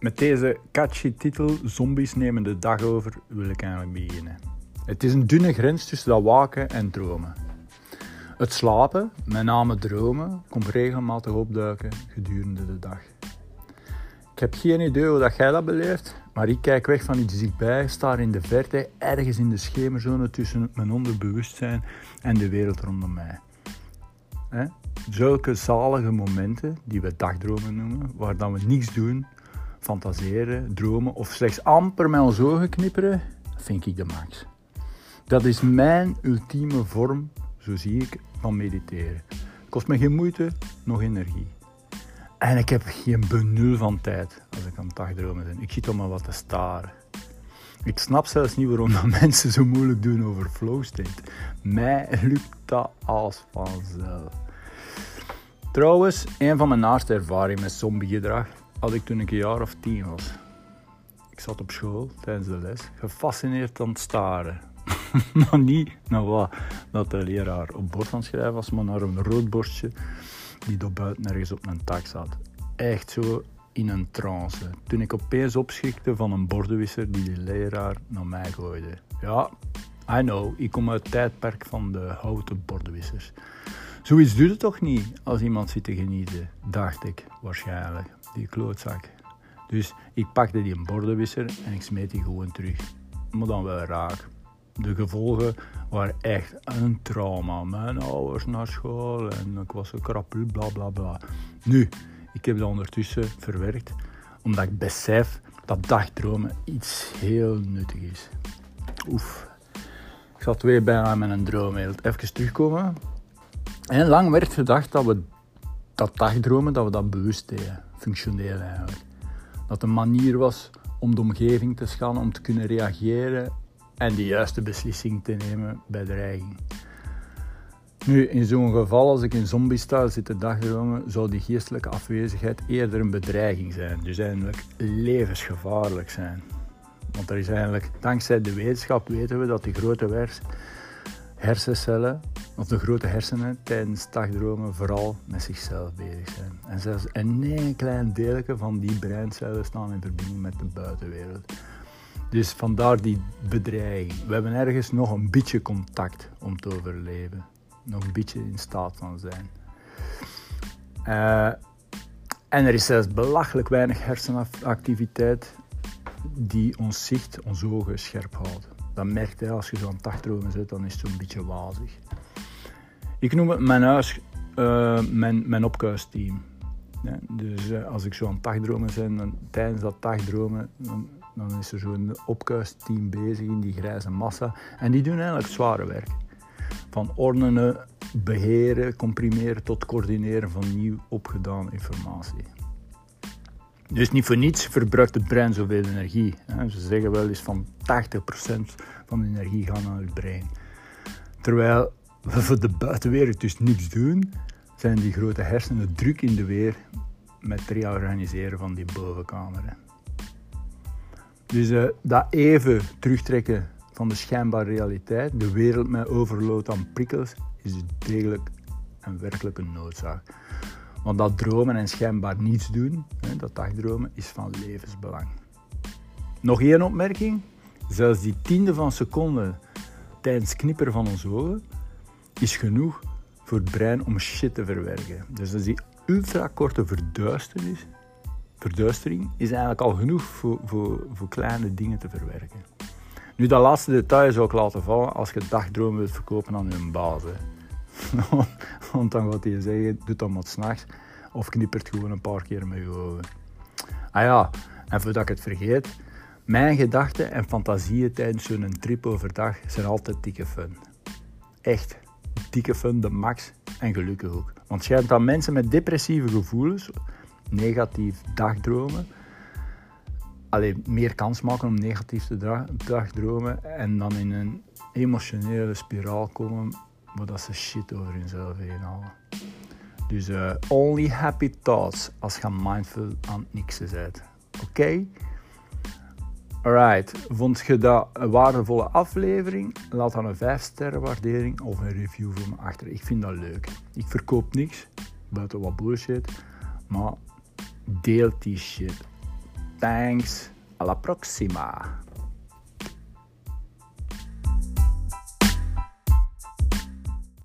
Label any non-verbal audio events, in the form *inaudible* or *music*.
Met deze catchy titel Zombies nemen de dag over wil ik eigenlijk beginnen. Het is een dunne grens tussen dat waken en dromen. Het slapen, met name dromen, komt regelmatig opduiken gedurende de dag. Ik heb geen idee hoe dat jij dat beleeft, maar ik kijk weg van iets dichtbij, sta in de verte, ergens in de schemerzone tussen mijn onderbewustzijn en de wereld rondom mij. Zulke zalige momenten, die we dagdromen noemen, waar dan we niets doen, fantaseren, dromen of slechts amper met ons ogen knipperen, vind ik de max. Dat is mijn ultieme vorm, zo zie ik, van mediteren. Kost me geen moeite, nog energie. En ik heb geen benul van tijd als ik aan dagdromen ben. Ik zit om maar wat te staren. Ik snap zelfs niet waarom dat *laughs* mensen zo moeilijk doen over flow state. Mij lukt dat als vanzelf. Trouwens, een van mijn naaste ervaringen met zombiegedrag had ik toen ik een jaar of tien was. Ik zat op school tijdens de les, gefascineerd aan het staren. *laughs* maar niet naar wat dat de leraar op bord aan het schrijven was, maar naar een rood bordje die daar buiten ergens op een tak zat. Echt zo in een trance. Toen ik opeens opschikte van een bordenwisser die de leraar naar mij gooide. Ja, I know, ik kom uit het tijdperk van de houten bordenwissers. Zoiets doet het toch niet als iemand zit te genieten, dacht ik waarschijnlijk, die klootzak. Dus ik pakte die bordenwisser en ik smeet die gewoon terug. Maar dan wel raak. De gevolgen waren echt een trauma. Mijn ouders naar school en ik was een krapul, bla bla bla. Nu, ik heb dat ondertussen verwerkt, omdat ik besef dat dagdromen iets heel nuttig is. Oef. Ik zat weer bijna met een droomwereld. Even terugkomen. En lang werd gedacht dat we dat dagdromen, dat we dat bewust deden. Functioneel eigenlijk. Dat een manier was om de omgeving te schannen, om te kunnen reageren en de juiste beslissing te nemen bij dreiging. Nu, in zo'n geval, als ik in zombie-style zit te dagdromen, zou die geestelijke afwezigheid eerder een bedreiging zijn. Dus eigenlijk levensgevaarlijk zijn. Want er is eigenlijk, dankzij de wetenschap weten we dat die grote hersencellen, of de grote hersenen, tijdens dagdromen vooral met zichzelf bezig zijn. En zelfs een klein deeltje van die breincellen staan in verbinding met de buitenwereld. Dus vandaar die bedreiging. We hebben ergens nog een beetje contact om te overleven. Nog een beetje in staat van zijn. Uh, en er is zelfs belachelijk weinig hersenactiviteit die ons zicht, ons ogen scherp houdt. Dat merkt je als je zo het dagdromen zit, dan is het zo'n beetje wazig. Ik noem het mijn huis, uh, mijn, mijn opkuisteam. Ja, dus uh, als ik zo aan dagdromen ben, tijdens dat dagdromen, dan dan is er zo'n opkuisteam bezig in die grijze massa. En die doen eigenlijk zware werk. Van ordenen, beheren, comprimeren tot coördineren van nieuw opgedaan informatie. Dus niet voor niets verbruikt het brein zoveel energie. Ze zeggen wel eens van 80% van de energie gaat naar het brein. Terwijl voor de buitenwereld dus niets doen, zijn die grote hersenen druk in de weer met het reorganiseren van die bovenkameren. Dus uh, dat even terugtrekken van de schijnbare realiteit, de wereld met overload aan prikkels, is degelijk en werkelijk een noodzaak. Want dat dromen en schijnbaar niets doen, hè, dat dagdromen, is van levensbelang. Nog één opmerking. Zelfs die tiende van seconde tijdens knipperen van onze ogen is genoeg voor het brein om shit te verwerken. Dus dat die ultrakorte verduisternis verduistering is eigenlijk al genoeg voor, voor, voor kleine dingen te verwerken. Nu, dat laatste detail zou ik laten vallen als je dagdromen wilt verkopen aan je baas. *laughs* Want dan gaat hij zeggen, doe dat maar s'nachts of knippert gewoon een paar keer met je ogen. Ah ja, en voordat ik het vergeet, mijn gedachten en fantasieën tijdens zo'n trip overdag zijn altijd dikke fun. Echt, dikke fun, de max en gelukkig ook. Want schijnt dat mensen met depressieve gevoelens negatief dagdromen. Alleen meer kans maken om negatief te dagdromen en dan in een emotionele spiraal komen waar dat ze shit over hunzelf heen halen. Dus uh, only happy thoughts als je mindful aan het niksen bent. Oké? Alright, vond je dat een waardevolle aflevering? Laat dan een 5 sterren waardering of een review voor me achter. Ik vind dat leuk. Ik verkoop niks, buiten wat bullshit. Maar deelt die shit. Thanks. Alla proxima.